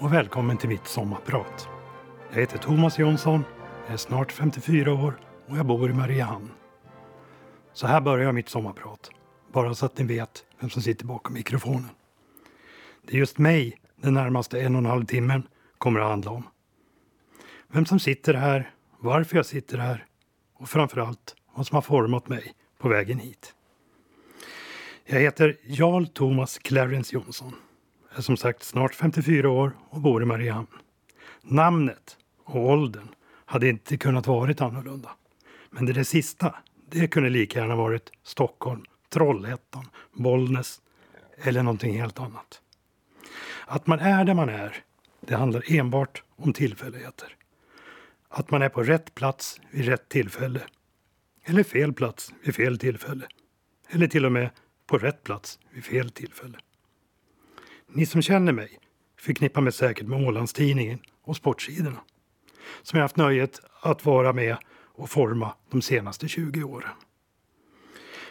Och välkommen till mitt sommarprat. Jag heter Thomas Jonsson, jag är snart 54 år och jag bor i Mariehamn. Så här börjar mitt sommarprat, bara så att ni vet vem som sitter bakom mikrofonen. Det är just mig den närmaste en och en halv timmen kommer att handla om. Vem som sitter här, varför jag sitter här och framförallt vad som har format mig på vägen hit. Jag heter Jarl Thomas Clarence Jonsson. Jag är som sagt snart 54 år och bor i Mariehamn. Namnet och åldern hade inte kunnat varit annorlunda. Men det, det sista, det kunde lika gärna varit Stockholm, Trollhättan, Bollnäs eller någonting helt annat. Att man är där man är, det handlar enbart om tillfälligheter. Att man är på rätt plats vid rätt tillfälle. Eller fel plats vid fel tillfälle. Eller till och med på rätt plats vid fel tillfälle. Ni som känner mig förknippar mig säkert med Ålandstidningen och sportsidorna som jag haft nöjet att vara med och forma de senaste 20 åren.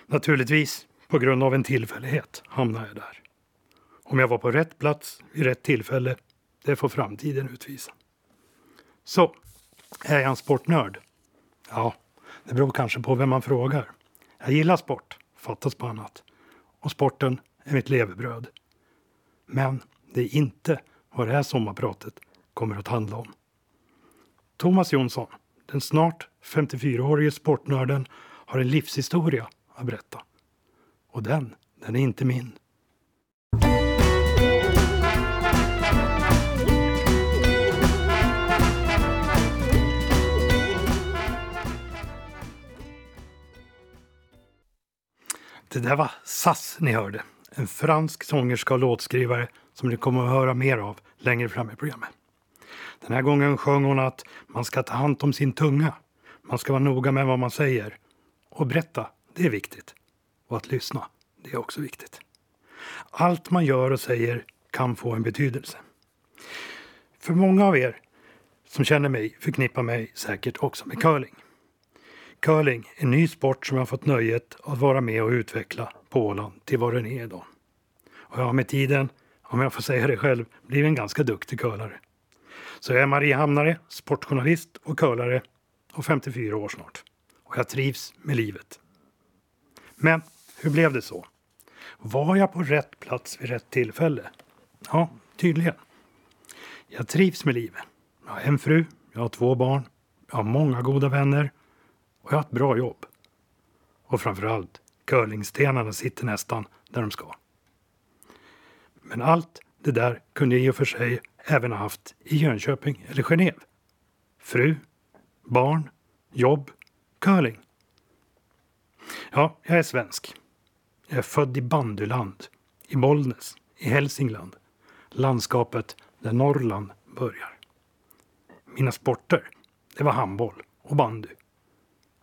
Naturligtvis, på grund av en tillfällighet, hamnade jag där. Om jag var på rätt plats vid rätt tillfälle, det får framtiden utvisa. Så, är jag en sportnörd? Ja, det beror kanske på vem man frågar. Jag gillar sport, fattas på annat. Och sporten är mitt levebröd. Men det är inte vad det här sommarpratet kommer att handla om. Thomas Jonsson, den snart 54-årige sportnörden, har en livshistoria att berätta. Och den, den är inte min. Det där var SAS ni hörde. En fransk sångerska och låtskrivare som ni kommer att höra mer av längre fram i programmet. Den här gången sjöng hon att man ska ta hand om sin tunga. Man ska vara noga med vad man säger. Och berätta, det är viktigt. Och att lyssna, det är också viktigt. Allt man gör och säger kan få en betydelse. För många av er som känner mig förknippar mig säkert också med curling. Curling, en ny sport som jag fått nöjet att vara med och utveckla på Åland till vad den är idag. Och jag har med tiden, om jag får säga det själv, blivit en ganska duktig curlare. Så jag är Mariehamnare, sportjournalist och curlare och 54 år snart. Och jag trivs med livet. Men hur blev det så? Var jag på rätt plats vid rätt tillfälle? Ja, tydligen. Jag trivs med livet. Jag har en fru, jag har två barn, jag har många goda vänner och jag har ett bra jobb. Och framförallt, curlingstenarna sitter nästan där de ska. Men allt det där kunde jag i och för sig även ha haft i Jönköping eller Genève. Fru, barn, jobb, curling. Ja, jag är svensk. Jag är född i bandyland, i Bollnäs, i Hälsingland. Landskapet där Norrland börjar. Mina sporter, det var handboll och bandy.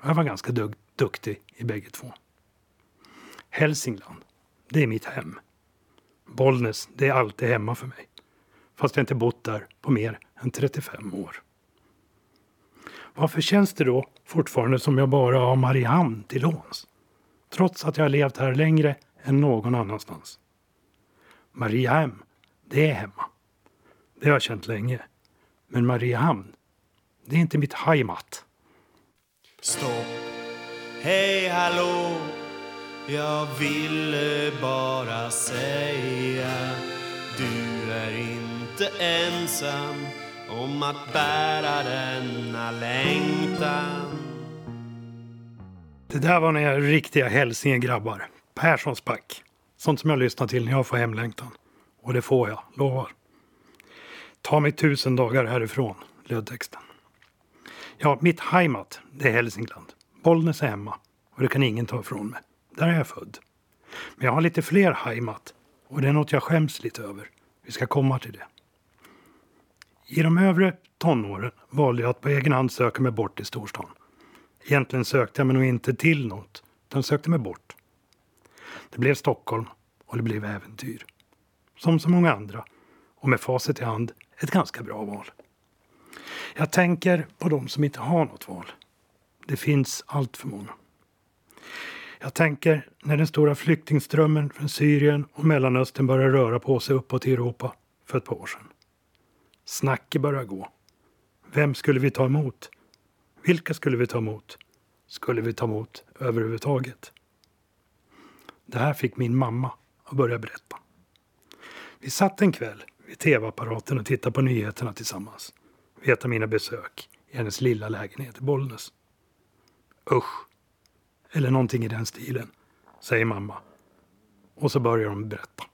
Jag var ganska duktig i bägge två. Hälsingland, det är mitt hem. Bollnäs, det är alltid hemma för mig. Fast jag inte bott där på mer än 35 år. Varför känns det då fortfarande som jag bara har Mariehamn till låns? Trots att jag har levt här längre än någon annanstans. Mariehamn, det är hemma. Det har jag känt länge. Men Mariehamn, det är inte mitt heimat. Stopp, hej hallå jag ville bara säga Du är inte ensam om att bära denna längtan Det där var några riktiga hälsingegrabbar. Perssons pack. Sånt som jag lyssnar till när jag får hemlängtan. Och det får jag, lovar. Ta mig tusen dagar härifrån, löd texten. Ja, mitt heimat, det är Hälsingland. Bollnäs är hemma och det kan ingen ta ifrån mig. Där är jag född. Men jag har lite fler heimat och det är något jag skäms lite över. Vi ska komma till det. I de övre tonåren valde jag att på egen hand söka mig bort till storstan. Egentligen sökte jag mig nog inte till något, utan sökte mig bort. Det blev Stockholm och det blev äventyr. Som så många andra, och med facit i hand, ett ganska bra val. Jag tänker på de som inte har något val. Det finns allt för många. Jag tänker när den stora flyktingströmmen från Syrien och Mellanöstern börjar röra på sig uppåt i Europa för ett par år sedan. Snacket började gå. Vem skulle vi ta emot? Vilka skulle vi ta emot? Skulle vi ta emot överhuvudtaget? Det här fick min mamma att börja berätta. Vi satt en kväll vid tv-apparaten och tittade på nyheterna tillsammans vid ett av mina besök i hennes lilla lägenhet i Bollnäs. Usch! Eller någonting i den stilen, säger mamma. Och så börjar de berätta.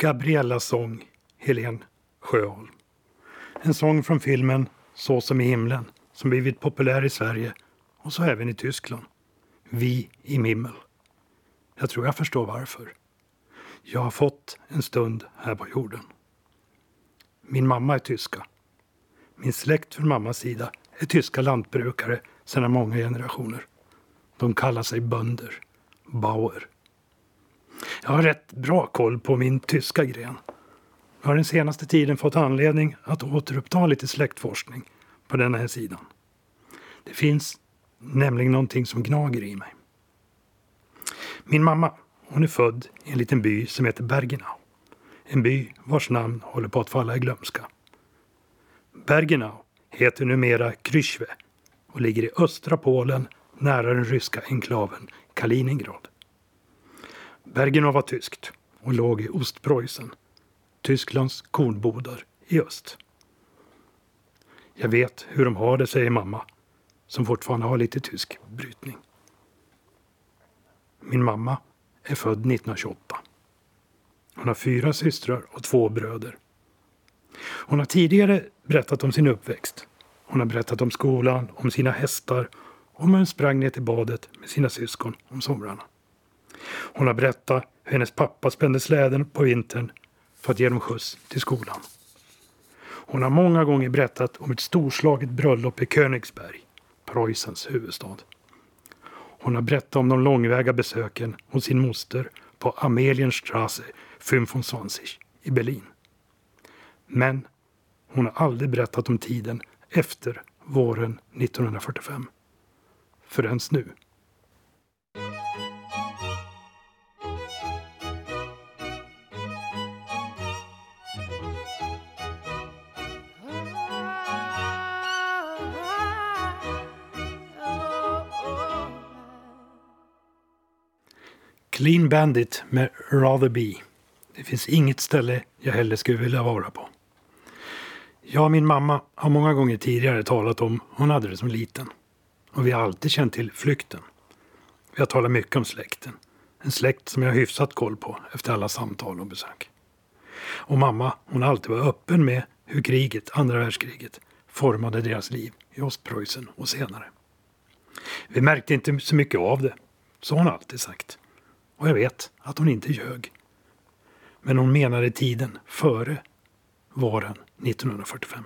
Gabriellas sång, Helen Sjöholm. En sång från filmen Så som i himlen som blivit populär i Sverige och så även i Tyskland. Vi i Mimmel. Jag tror jag förstår varför. Jag har fått en stund här på jorden. Min mamma är tyska. Min släkt från mammas sida är tyska lantbrukare sedan många generationer. De kallar sig bönder, Bauer. Jag har rätt bra koll på min tyska gren. Jag har den senaste tiden fått anledning att återuppta lite släktforskning på den här sidan. Det finns nämligen någonting som gnager i mig. Min mamma, hon är född i en liten by som heter Bergenau. En by vars namn håller på att falla i glömska. Bergenau heter numera Kryschwe och ligger i östra Polen nära den ryska enklaven Kaliningrad. Bergenau var tyskt och låg i Ostpreussen, Tysklands kornbodar i öst. Jag vet hur de har det, säger mamma, som fortfarande har lite tysk brytning. Min mamma är född 1928. Hon har fyra systrar och två bröder. Hon har tidigare berättat om sin uppväxt. Hon har berättat om skolan, om sina hästar och om hur hon sprang ner till badet med sina syskon om somrarna. Hon har berättat hur hennes pappa spände släden på vintern för att ge dem skjuts till skolan. Hon har många gånger berättat om ett storslaget bröllop i Königsberg, Preussens huvudstad. Hon har berättat om de långväga besöken hos sin moster på Amelienstraße 25 i Berlin. Men hon har aldrig berättat om tiden efter våren 1945. Förrän nu. Clean Bandit med Rather Be. Det finns inget ställe jag hellre skulle vilja vara på. Jag och min mamma har många gånger tidigare talat om hon hade det som liten. Och vi har alltid känt till flykten. Vi har talat mycket om släkten. En släkt som jag har hyfsat koll på efter alla samtal och besök. Och mamma, hon har alltid varit öppen med hur kriget, andra världskriget, formade deras liv i Ostpreussen och senare. Vi märkte inte så mycket av det, så har hon alltid sagt. Och jag vet att hon inte ljög. Men hon menade tiden före våren 1945.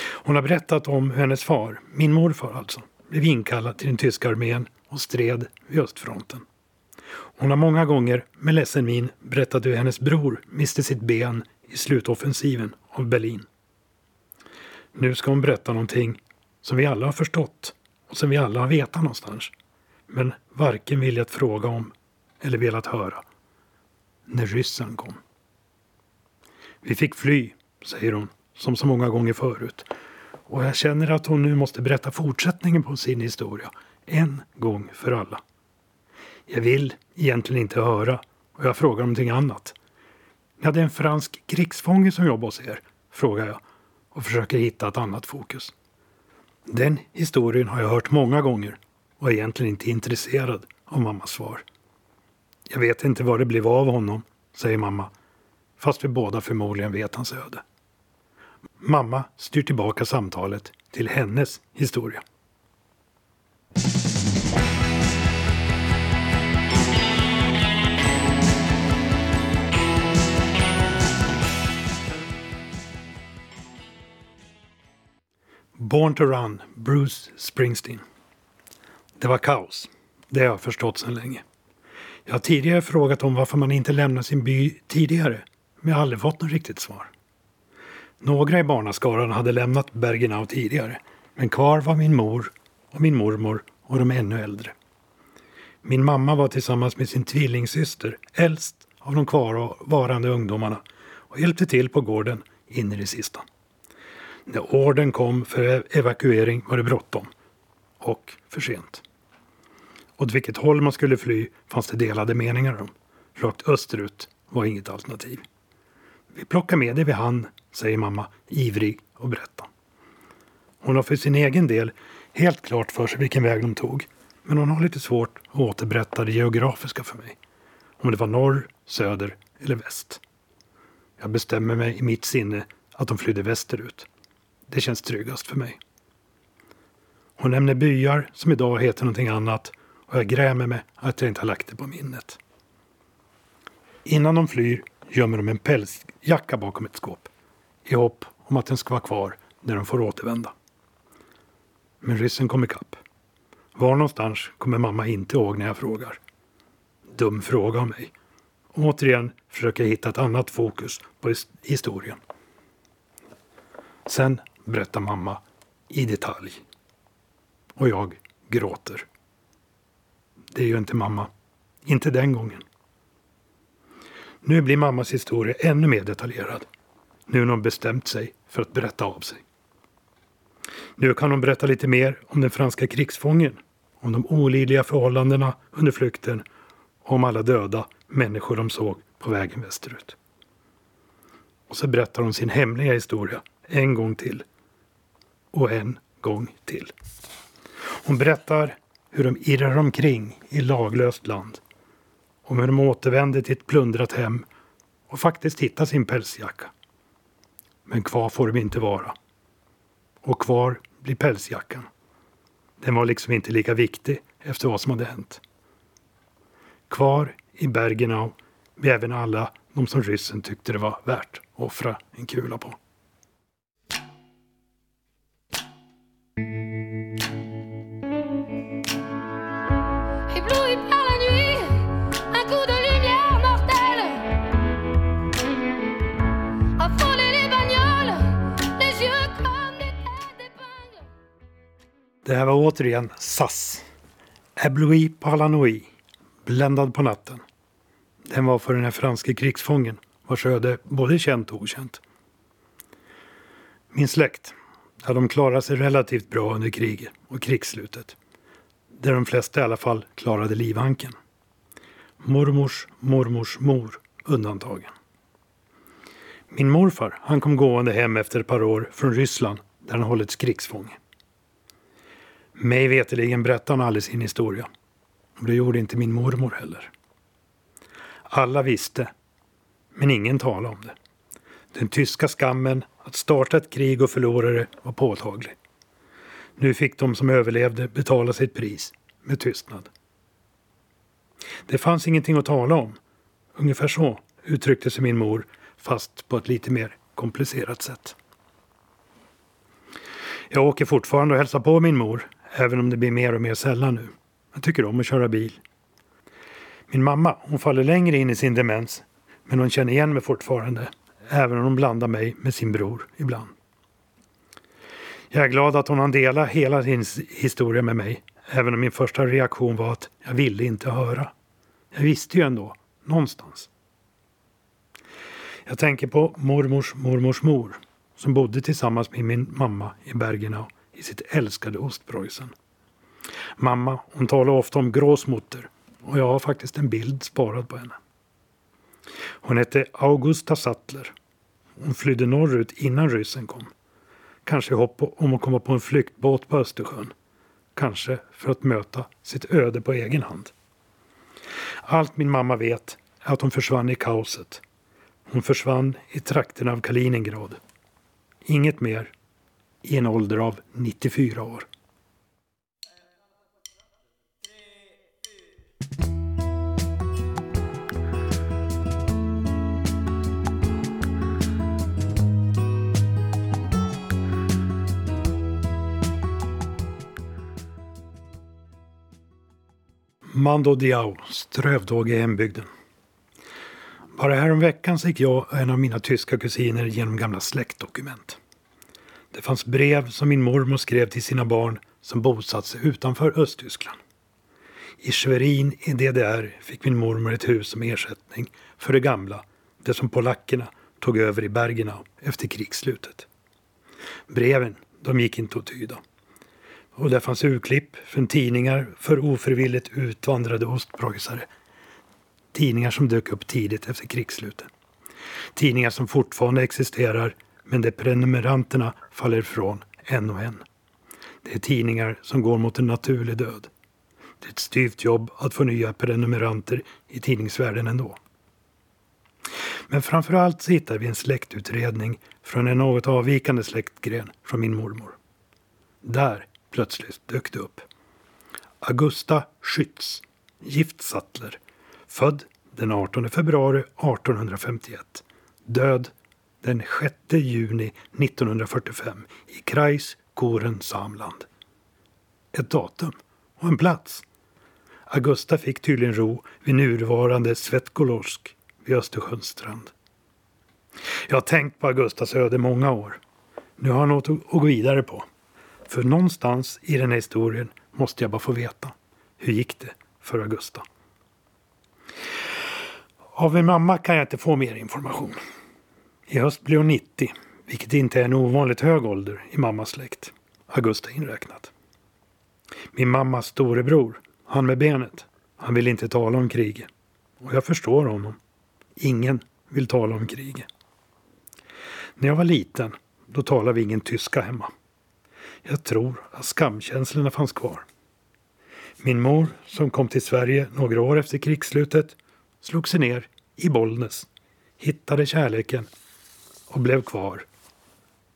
Hon har berättat om hur hennes far, min morfar alltså, blev inkallad till den tyska armén och stred vid östfronten. Hon har många gånger med ledsen min berättat hur hennes bror miste sitt ben i slutoffensiven av Berlin. Nu ska hon berätta någonting som vi alla har förstått och som vi alla har vetat någonstans. Men varken viljat fråga om eller velat höra. När ryssen kom. Vi fick fly, säger hon, som så många gånger förut. Och jag känner att hon nu måste berätta fortsättningen på sin historia. En gång för alla. Jag vill egentligen inte höra och jag frågar om någonting annat. Ni hade en fransk krigsfånge som jobbade hos er, frågar jag och försöker hitta ett annat fokus. Den historien har jag hört många gånger och är egentligen inte intresserad av mammas svar. Jag vet inte vad det blev av honom, säger mamma. Fast vi båda förmodligen vet hans öde. Mamma styr tillbaka samtalet till hennes historia. Born to Run, Bruce Springsteen. Det var kaos. Det har jag förstått sedan länge. Jag har tidigare frågat om varför man inte lämnar sin by tidigare, men jag har aldrig fått något riktigt svar. Några i barnaskaran hade lämnat Bergenau tidigare, men kvar var min mor och min mormor och de ännu äldre. Min mamma var tillsammans med sin tvillingsyster äldst av de kvarvarande ungdomarna och hjälpte till på gården in i det sista. När orden kom för evakuering var det bråttom. Och för sent. Åt vilket håll man skulle fly fanns det delade meningar om. Rakt österut var inget alternativ. Vi plockar med det vi hann, säger mamma, ivrig och berättar. Hon har för sin egen del helt klart för sig vilken väg de tog. Men hon har lite svårt att återberätta det geografiska för mig. Om det var norr, söder eller väst. Jag bestämmer mig i mitt sinne att de flydde västerut. Det känns tryggast för mig. Hon nämner byar som idag heter någonting annat och jag grämer mig att jag inte har lagt det på minnet. Innan de flyr gömmer de en pälsjacka bakom ett skåp i hopp om att den ska vara kvar när de får återvända. Men ryssen kom ikapp. Var någonstans kommer mamma inte ihåg när jag frågar. Dum fråga av mig. Och återigen försöker jag hitta ett annat fokus på historien. Sen berättar mamma i detalj. Och jag gråter. Det är ju inte mamma. Inte den gången. Nu blir mammas historia ännu mer detaljerad. Nu när hon bestämt sig för att berätta av sig. Nu kan hon berätta lite mer om den franska krigsfången, om de olidliga förhållandena under flykten och om alla döda människor de såg på vägen västerut. Och så berättar hon sin hemliga historia en gång till. Och en gång till. Hon berättar hur de irrar omkring i laglöst land. Om hur de återvänder till ett plundrat hem och faktiskt hittar sin pälsjacka. Men kvar får de inte vara. Och kvar blir pälsjackan. Den var liksom inte lika viktig efter vad som hade hänt. Kvar i Bergenau blev även alla de som ryssen tyckte det var värt att offra en kula på. Det här var återigen SAS. Abloui par. Bländad på natten. Den var för den här franske krigsfången vars öde både känt och okänt. Min släkt, ja, de klarade sig relativt bra under kriget och krigsslutet. Där de flesta i alla fall klarade livhanken. Mormors mormors mor undantagen. Min morfar, han kom gående hem efter ett par år från Ryssland där han hållits krigsfånge. Mig veterligen berättade han aldrig sin historia. Och det gjorde inte min mormor heller. Alla visste, men ingen talade om det. Den tyska skammen att starta ett krig och förlora det var påtaglig. Nu fick de som överlevde betala sitt pris med tystnad. Det fanns ingenting att tala om. Ungefär så uttryckte sig min mor, fast på ett lite mer komplicerat sätt. Jag åker fortfarande och hälsar på min mor, även om det blir mer och mer sällan nu. Jag tycker om att köra bil. Min mamma, hon faller längre in i sin demens, men hon känner igen mig fortfarande, även om hon blandar mig med sin bror ibland. Jag är glad att hon har delat hela sin historia med mig, även om min första reaktion var att jag ville inte höra. Jag visste ju ändå, någonstans. Jag tänker på mormors mormors mor, som bodde tillsammans med min mamma i Bergenau i sitt älskade Ostpreussen. Mamma, hon talar ofta om Gråsmutter och jag har faktiskt en bild sparad på henne. Hon hette Augusta Sattler. Hon flydde norrut innan ryssen kom. Kanske i hopp om att komma på en flyktbåt på Östersjön. Kanske för att möta sitt öde på egen hand. Allt min mamma vet är att hon försvann i kaoset. Hon försvann i trakten av Kaliningrad. Inget mer i en ålder av 94 år. Mando Diao, strövtåg i hembygden. Bara häromveckan så gick jag och en av mina tyska kusiner genom gamla släktdokument. Det fanns brev som min mormor skrev till sina barn som bosatt sig utanför Östtyskland. I Schwerin i DDR fick min mormor ett hus som ersättning för det gamla, det som polackerna tog över i Bergenau efter krigsslutet. Breven, de gick inte att tyda. Och där fanns urklipp från tidningar för ofrivilligt utvandrade ostpreussare. Tidningar som dök upp tidigt efter krigsslutet. Tidningar som fortfarande existerar men där prenumeranterna faller ifrån en och en. Det är tidningar som går mot en naturlig död. Det är ett styvt jobb att få nya prenumeranter i tidningsvärlden ändå. Men framförallt så hittar vi en släktutredning från en något avvikande släktgren från min mormor. Där plötsligt dök det upp. Augusta Schütz, gift Sattler, född den 18 februari 1851, död den 6 juni 1945 i Kreis Koren Samland. Ett datum och en plats. Augusta fick tydligen ro vid nuvarande Svetkolorsk vid Östersjöns strand. Jag har tänkt på Augustas öde många år. Nu har jag något att gå vidare på. För någonstans i den här historien måste jag bara få veta. Hur gick det för Augusta? Av min mamma kan jag inte få mer information. I höst blir hon 90, vilket inte är en ovanligt hög ålder i mammas släkt, Augusta inräknat. Min mammas storebror, han med benet, han vill inte tala om kriget. Och jag förstår honom. Ingen vill tala om kriget. När jag var liten, då talade vi ingen tyska hemma. Jag tror att skamkänslorna fanns kvar. Min mor, som kom till Sverige några år efter krigsslutet, slog sig ner i Bollnäs, hittade kärleken och blev kvar.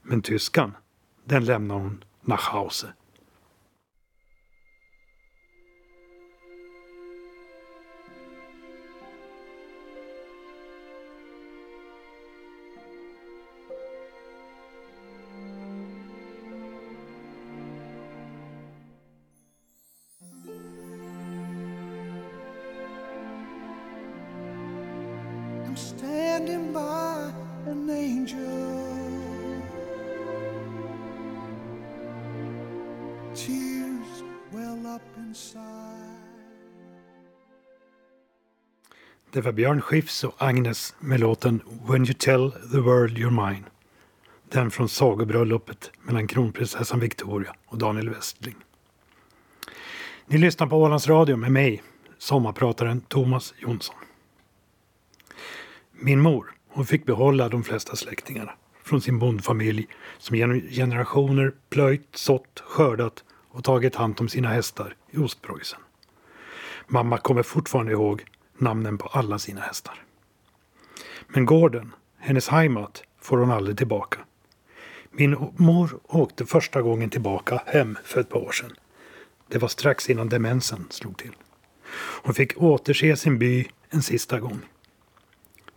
Men tyskan, den lämnade hon nach Hause. I'm standing by an angel. Tears well up inside. Det var Björn Skifs och Agnes med låten When you tell the world you're mine. Den från sagobröllopet mellan kronprinsessan Victoria och Daniel Westling. Ni lyssnar på Ålands Radio med mig, sommarprataren Thomas Jonsson. Min mor, hon fick behålla de flesta släktingarna från sin bondfamilj som genom generationer plöjt, sått, skördat och tagit hand om sina hästar i Ostpreussen. Mamma kommer fortfarande ihåg namnen på alla sina hästar. Men gården, hennes heimat, får hon aldrig tillbaka. Min mor åkte första gången tillbaka hem för ett par år sedan. Det var strax innan demensen slog till. Hon fick återse sin by en sista gång.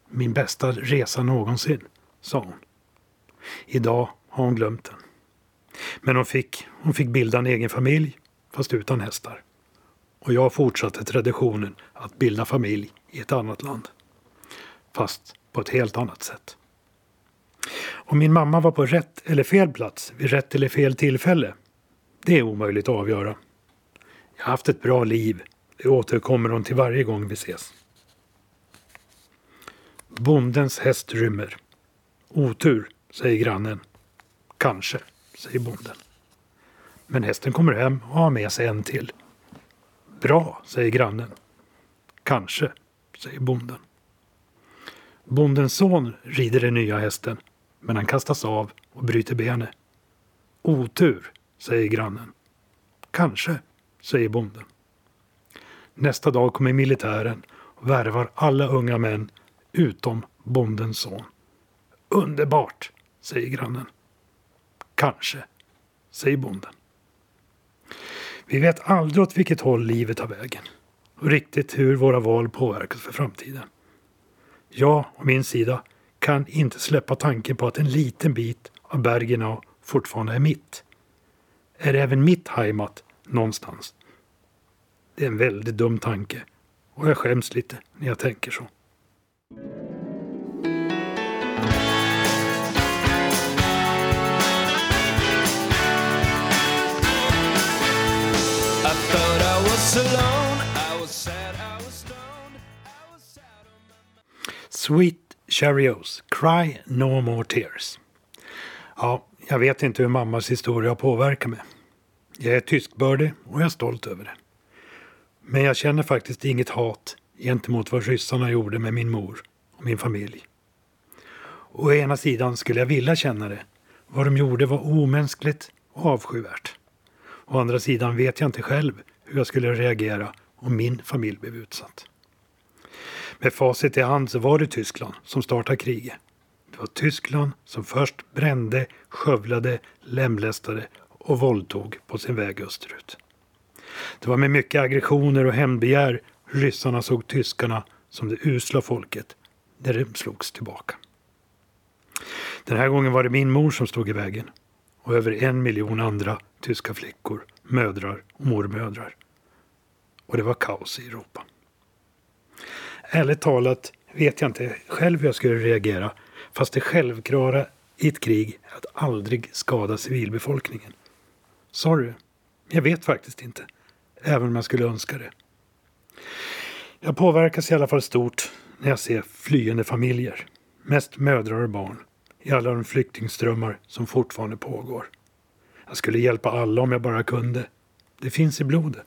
Min bästa resa någonsin, sa hon. Idag har hon glömt den. Men hon fick, hon fick bilda en egen familj, fast utan hästar. Och jag fortsatte traditionen att bilda familj i ett annat land. Fast på ett helt annat sätt. Om min mamma var på rätt eller fel plats vid rätt eller fel tillfälle, det är omöjligt att avgöra. Jag har haft ett bra liv. Det återkommer hon till varje gång vi ses. Bondens häst rymmer. Otur, säger grannen. Kanske, säger bonden. Men hästen kommer hem och har med sig en till. Bra, säger grannen. Kanske, säger bonden. Bondens son rider den nya hästen, men han kastas av och bryter benet. Otur, säger grannen. Kanske, säger bonden. Nästa dag kommer militären och värvar alla unga män utom bondens son. Underbart, säger grannen. Kanske, säger bonden. Vi vet aldrig åt vilket håll livet tar vägen och riktigt hur våra val påverkas för framtiden. Jag å min sida kan inte släppa tanken på att en liten bit av Bergenau fortfarande är mitt. Är även mitt heimat någonstans? Det är en väldigt dum tanke. Och jag skäms lite när jag tänker så. Sweet Chariots, Cry No More Tears. Ja, jag vet inte hur mammas historia har påverkat mig. Jag är tyskbördig och jag är stolt över det. Men jag känner faktiskt inget hat gentemot vad ryssarna gjorde med min mor och min familj. Å ena sidan skulle jag vilja känna det. Vad de gjorde var omänskligt och avskyvärt. Å andra sidan vet jag inte själv hur jag skulle reagera om min familj blev utsatt. Med facit i hand så var det Tyskland som startade kriget. Det var Tyskland som först brände, skövlade, lemlästade och våldtog på sin väg österut. Det var med mycket aggressioner och hämndbegär ryssarna såg tyskarna som det usla folket när de slogs tillbaka. Den här gången var det min mor som stod i vägen och över en miljon andra tyska flickor, mödrar och mormödrar. Och det var kaos i Europa. Ärligt talat vet jag inte själv hur jag skulle reagera fast det självklara i ett krig är att aldrig skada civilbefolkningen. Sorry, jag vet faktiskt inte. Även om jag skulle önska det. Jag påverkas i alla fall stort när jag ser flyende familjer. Mest mödrar och barn. I alla de flyktingströmmar som fortfarande pågår. Jag skulle hjälpa alla om jag bara kunde. Det finns i blodet.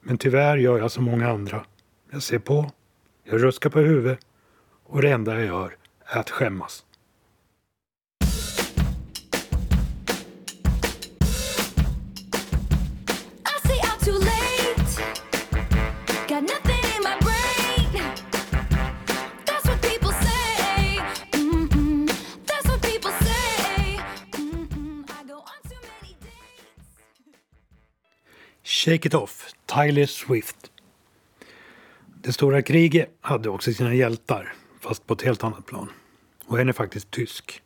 Men tyvärr gör jag som många andra. Jag ser på, jag ruskar på huvudet och det enda jag gör är att skämmas. Shake It Off, Tyler Swift. Det stora kriget hade också sina hjältar, fast på ett helt annat plan. Och en är faktiskt tysk.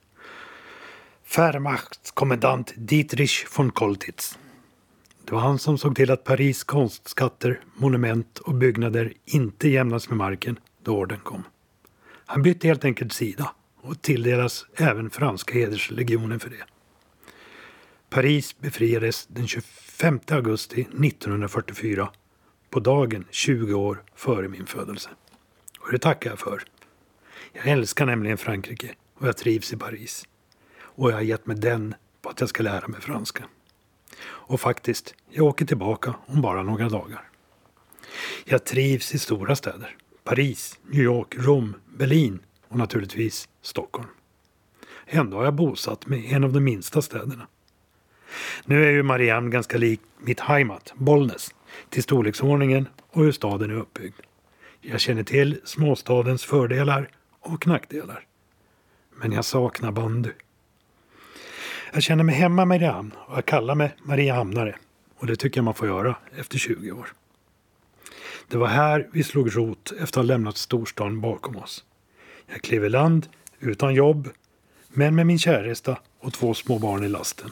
Wehrmachtskommendant Dietrich von Koltitz. Det var han som såg till att Paris konstskatter, monument och byggnader inte jämnas med marken då orden kom. Han bytte helt enkelt sida och tilldelas även franska hederslegionen för det. Paris befriades den 25 augusti 1944 på dagen 20 år före min födelse. Och det tackar jag för. Jag älskar nämligen Frankrike och jag trivs i Paris. Och jag har gett mig den på att jag ska lära mig franska. Och faktiskt, jag åker tillbaka om bara några dagar. Jag trivs i stora städer. Paris, New York, Rom, Berlin och naturligtvis Stockholm. Ändå har jag bosatt mig i en av de minsta städerna. Nu är ju Mariehamn ganska lik mitt heimat, Bollnäs, till storleksordningen och hur staden är uppbyggd. Jag känner till småstadens fördelar och nackdelar. Men jag saknar bandy. Jag känner mig hemma i Mariehamn och jag kallar mig Mariehamnare. Och det tycker jag man får göra efter 20 år. Det var här vi slog rot efter att ha lämnat storstan bakom oss. Jag klev i land utan jobb, men med min käresta och två små barn i lasten.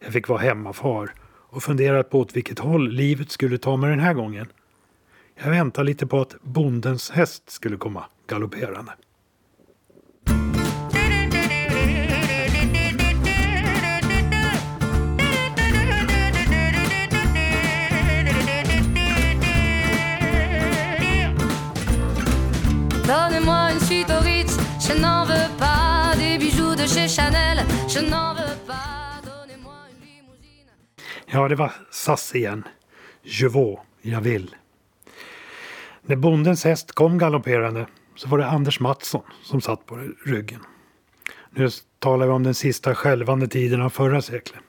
Jag fick vara hemmafar och funderat på åt vilket håll livet skulle ta mig den här gången. Jag väntade lite på att bondens häst skulle komma galopperande. Donnez-moi une suite au Ritz, je n'en veux pas. Des bijoux de chez Chanel, je n'en Ja, det var SAS igen. Je vaux, jag vill. När bondens häst kom galopperande så var det Anders Mattsson som satt på ryggen. Nu talar vi om den sista skälvande tiden av förra seklet.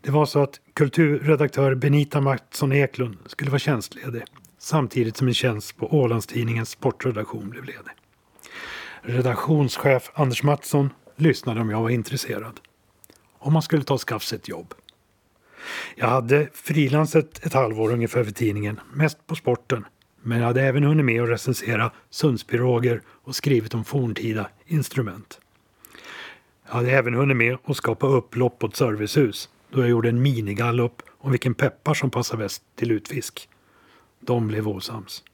Det var så att kulturredaktör Benita Mattsson Eklund skulle vara tjänstledig samtidigt som en tjänst på Ålandstidningens sportredaktion blev ledig. Redaktionschef Anders Mattsson lyssnade om jag var intresserad. Om man skulle ta skaffa sig ett jobb. Jag hade frilansat ett halvår ungefär för tidningen, mest på sporten. Men jag hade även hunnit med att recensera Sundspiroger och skrivit om forntida instrument. Jag hade även hunnit med att skapa upplopp på ett servicehus då jag gjorde en minigallup om vilken peppar som passar bäst till utfisk. De blev osams.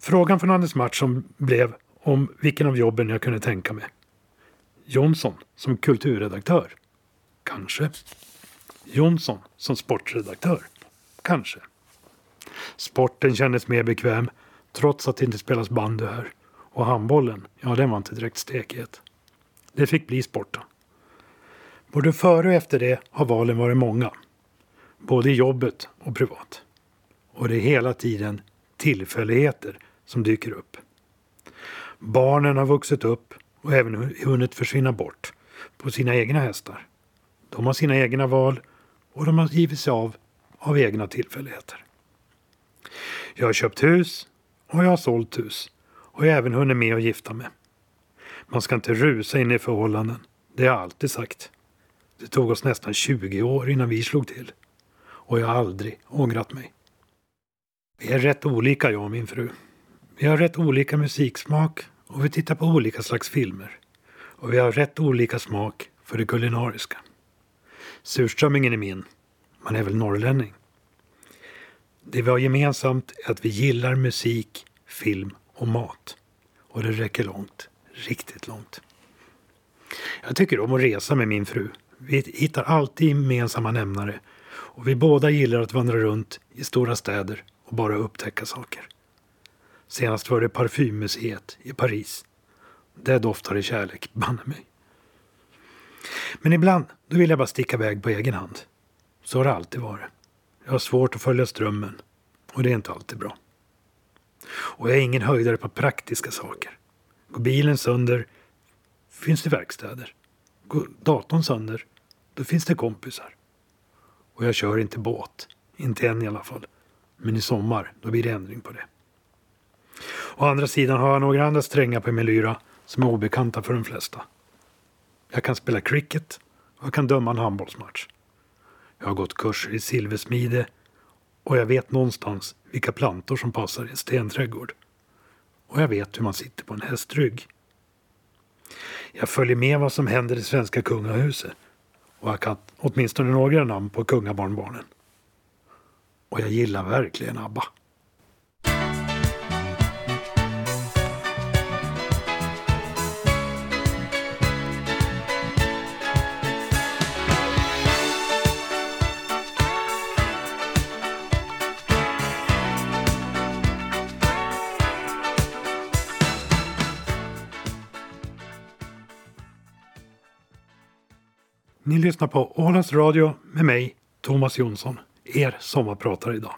Frågan från Anders Mattsson blev om vilken av jobben jag kunde tänka mig. Jonsson som kulturredaktör? Kanske. Jonsson som sportredaktör? Kanske. Sporten kändes mer bekväm trots att det inte spelas bandy här. Och handbollen, ja den var inte direkt stekhet. Det fick bli sporten. Både före och efter det har valen varit många. Både i jobbet och privat. Och det är hela tiden tillfälligheter som dyker upp. Barnen har vuxit upp och även hunnit försvinna bort på sina egna hästar. De har sina egna val och de har givit sig av av egna tillfälligheter. Jag har köpt hus och jag har sålt hus och jag har även hunnit med att gifta mig. Man ska inte rusa in i förhållanden, det har jag alltid sagt. Det tog oss nästan 20 år innan vi slog till. Och jag har aldrig ångrat mig. Vi är rätt olika jag och min fru. Vi har rätt olika musiksmak och vi tittar på olika slags filmer. Och vi har rätt olika smak för det kulinariska. Surströmmingen är min. Man är väl norrlänning. Det vi har gemensamt är att vi gillar musik, film och mat. Och det räcker långt. Riktigt långt. Jag tycker om att resa med min fru. Vi hittar alltid gemensamma nämnare. Och vi båda gillar att vandra runt i stora städer och bara upptäcka saker. Senast var det Parfymmuseet i Paris. Det doftade kärlek, banne mig. Men ibland, då vill jag bara sticka iväg på egen hand. Så har det alltid varit. Jag har svårt att följa strömmen. Och det är inte alltid bra. Och jag är ingen höjdare på praktiska saker. Går bilen sönder finns det verkstäder. Går datorn sönder, då finns det kompisar. Och jag kör inte båt. Inte än i alla fall. Men i sommar, då blir det ändring på det. Å andra sidan har jag några andra strängar på min lyra som är obekanta för de flesta. Jag kan spela cricket och jag kan döma en handbollsmatch. Jag har gått kurser i silversmide och jag vet någonstans vilka plantor som passar i en stenträdgård. Och jag vet hur man sitter på en hästrygg. Jag följer med vad som händer i svenska kungahuset och jag kan åtminstone några namn på kungabarnbarnen. Och jag gillar verkligen ABBA. Ni lyssnar på Ålands Radio med mig, Thomas Jonsson, er sommarpratare idag.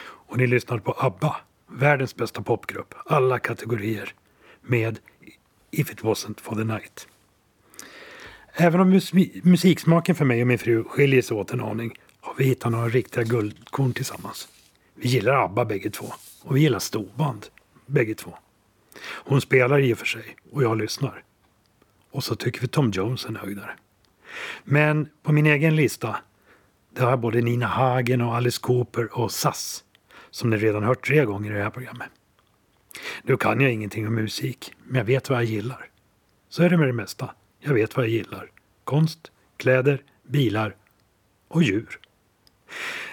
Och ni lyssnar på ABBA, världens bästa popgrupp, alla kategorier, med If it wasn't for the night. Även om mus musiksmaken för mig och min fru skiljer sig åt en aning har vi hittat några riktiga guldkorn tillsammans. Vi gillar ABBA bägge två och vi gillar storband bägge två. Hon spelar i och för sig och jag lyssnar. Och så tycker vi Tom Jones är en höjdare. Men på min egen lista där har jag både Nina Hagen och Alice Cooper och SAS som ni redan hört tre gånger i det här programmet. Nu kan jag ingenting om musik, men jag vet vad jag gillar. Så är det med det mesta. Jag vet vad jag gillar. Konst, kläder, bilar och djur.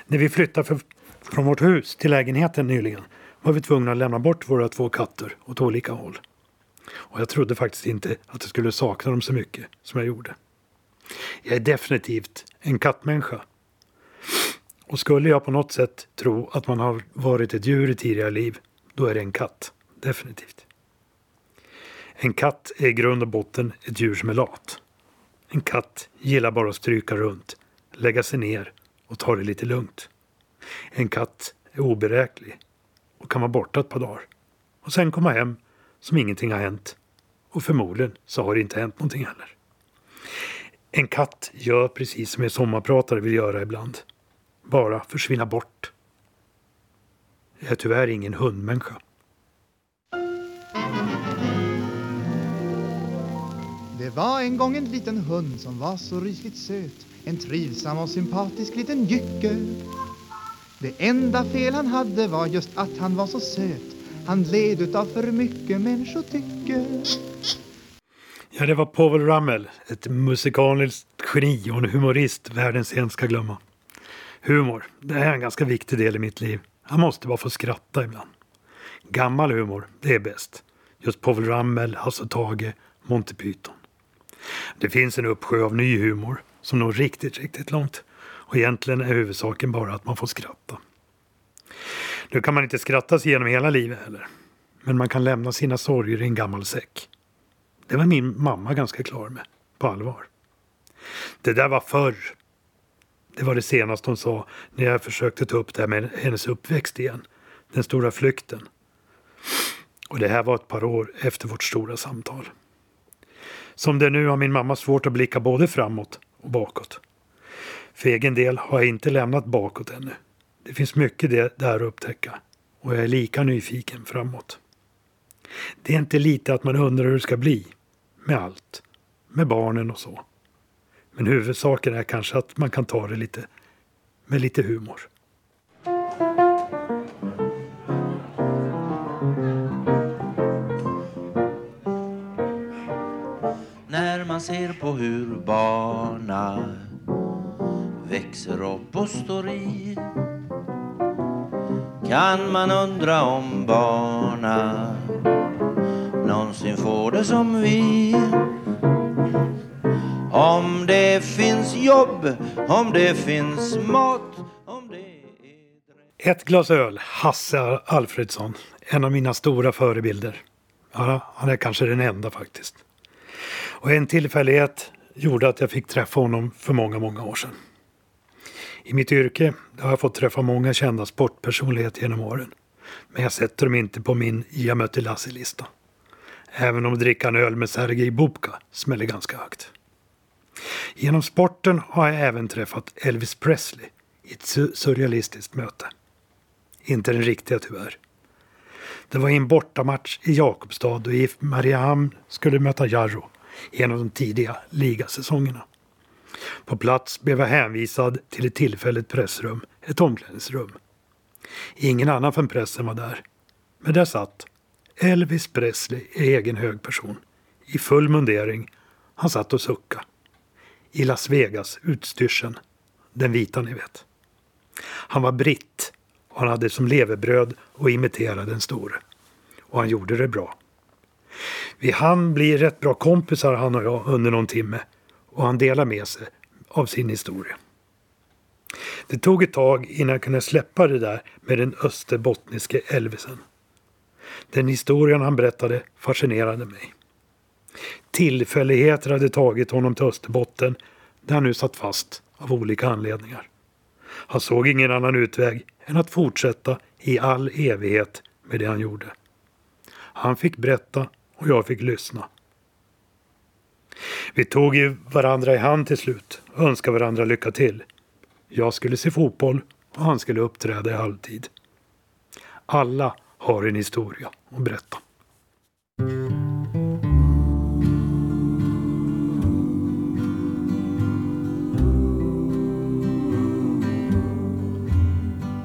När vi flyttade för, från vårt hus till lägenheten nyligen var vi tvungna att lämna bort våra två katter åt olika håll. Och jag trodde faktiskt inte att jag skulle sakna dem så mycket som jag gjorde. Jag är definitivt en kattmänniska. Och skulle jag på något sätt tro att man har varit ett djur i tidigare liv, då är det en katt. Definitivt. En katt är i grund och botten ett djur som är lat. En katt gillar bara att stryka runt, lägga sig ner och ta det lite lugnt. En katt är oberäklig och kan vara borta ett par dagar. Och sen komma hem som ingenting har hänt. Och förmodligen så har det inte hänt någonting heller. En katt gör precis som en sommarpratare vill göra ibland. Bara försvinna bort. Jag är tyvärr ingen hundmänniska. Det var en gång en liten hund som var så rysligt söt En trivsam och sympatisk liten jycke Det enda fel han hade var just att han var så söt Han led utav för mycket människotycke Ja, det var Povel Ramel, ett musikaliskt geni och en humorist världen sen ska glömma. Humor, det är en ganska viktig del i mitt liv. Jag måste bara få skratta ibland. Gammal humor, det är bäst. Just Povel Ramel, Hasse Tage, Monty Python. Det finns en uppsjö av ny humor som når riktigt, riktigt långt. Och egentligen är huvudsaken bara att man får skratta. Nu kan man inte skratta sig igenom hela livet heller. Men man kan lämna sina sorger i en gammal säck. Det var min mamma ganska klar med, på allvar. Det där var förr. Det var det senaste hon sa när jag försökte ta upp det här med hennes uppväxt igen. Den stora flykten. Och det här var ett par år efter vårt stora samtal. Som det är nu har min mamma svårt att blicka både framåt och bakåt. För egen del har jag inte lämnat bakåt ännu. Det finns mycket där att upptäcka och jag är lika nyfiken framåt. Det är inte lite att man undrar hur det ska bli med allt, med barnen och så. Men huvudsaken är kanske att man kan ta det lite med lite humor. När man ser på hur barna växer upp och står i kan man undra om barna någonsin får det som vi Om det finns jobb, om det finns mat, om det är Ett glas öl, Hasse Alfredsson. En av mina stora förebilder. Ja, han är kanske den enda faktiskt. Och en tillfällighet gjorde att jag fick träffa honom för många, många år sedan. I mitt yrke har jag fått träffa många kända sportpersonligheter genom åren. Men jag sätter dem inte på min Jag mötte Lasse-lista. Även om dricka en öl med Sergej Bubka smäller ganska högt. Genom sporten har jag även träffat Elvis Presley i ett surrealistiskt möte. Inte den riktiga tyvärr. Det var i en bortamatch i Jakobstad och IF Mariehamn skulle möta Jarro i en av de tidiga ligasäsongerna. På plats blev jag hänvisad till ett tillfälligt pressrum, ett omklädningsrum. Ingen annan från pressen var där. Men där satt Elvis Presley i egen hög person. I full mundering. Han satt och suckade. I Las Vegas utstyrseln. Den vita ni vet. Han var britt och han hade som levebröd att imitera den store. Och han gjorde det bra. Vi hann bli rätt bra kompisar han och jag under någon timme och han delar med sig av sin historia. Det tog ett tag innan jag kunde släppa det där med den österbottniske Elvisen. Den historien han berättade fascinerade mig. Tillfälligheter hade tagit honom till Österbotten där han nu satt fast av olika anledningar. Han såg ingen annan utväg än att fortsätta i all evighet med det han gjorde. Han fick berätta och jag fick lyssna. Vi tog ju varandra i hand till slut och önskade varandra lycka till. Jag skulle se fotboll och han skulle uppträda i halvtid. Alla har en historia att berätta.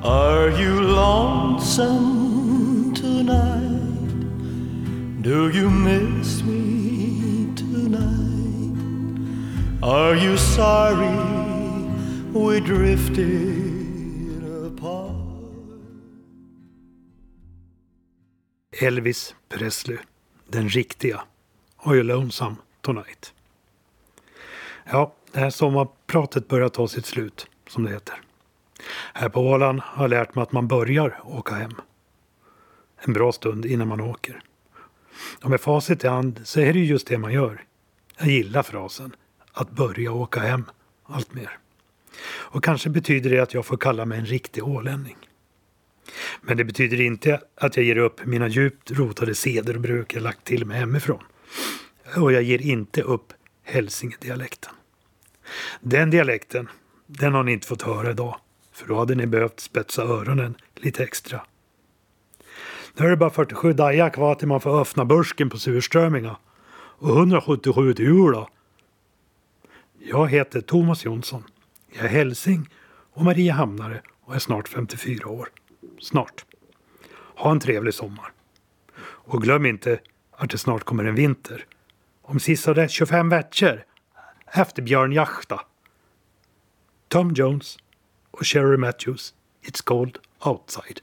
Are you lonesome tonight? Do you miss me tonight? Are you sorry we drifted Elvis Presley, den riktiga, Are you lonesome tonight? Ja, det här sommarpratet börjar ta sitt slut, som det heter. Här på Åland har jag lärt mig att man börjar åka hem. En bra stund innan man åker. Och med facit i hand så är det ju just det man gör. Jag gillar frasen att börja åka hem allt mer. Och kanske betyder det att jag får kalla mig en riktig ålänning. Men det betyder inte att jag ger upp mina djupt rotade seder och bruk jag lagt till mig hemifrån. Och jag ger inte upp hälsingedialekten. Den dialekten, den har ni inte fått höra idag. För då hade ni behövt spetsa öronen lite extra. Nu är det bara 47 dagar kvar till man får öppna börsken på surströmmingar. Och 177 till jul då. Jag heter Thomas Jonsson. Jag är hälsing och Maria Hamnare och är snart 54 år. Snart. Ha en trevlig sommar. Och glöm inte att det snart kommer en vinter. om sisådär 25 veckor, efter björnjakta. Tom Jones och Sherry Matthews, It's Cold Outside.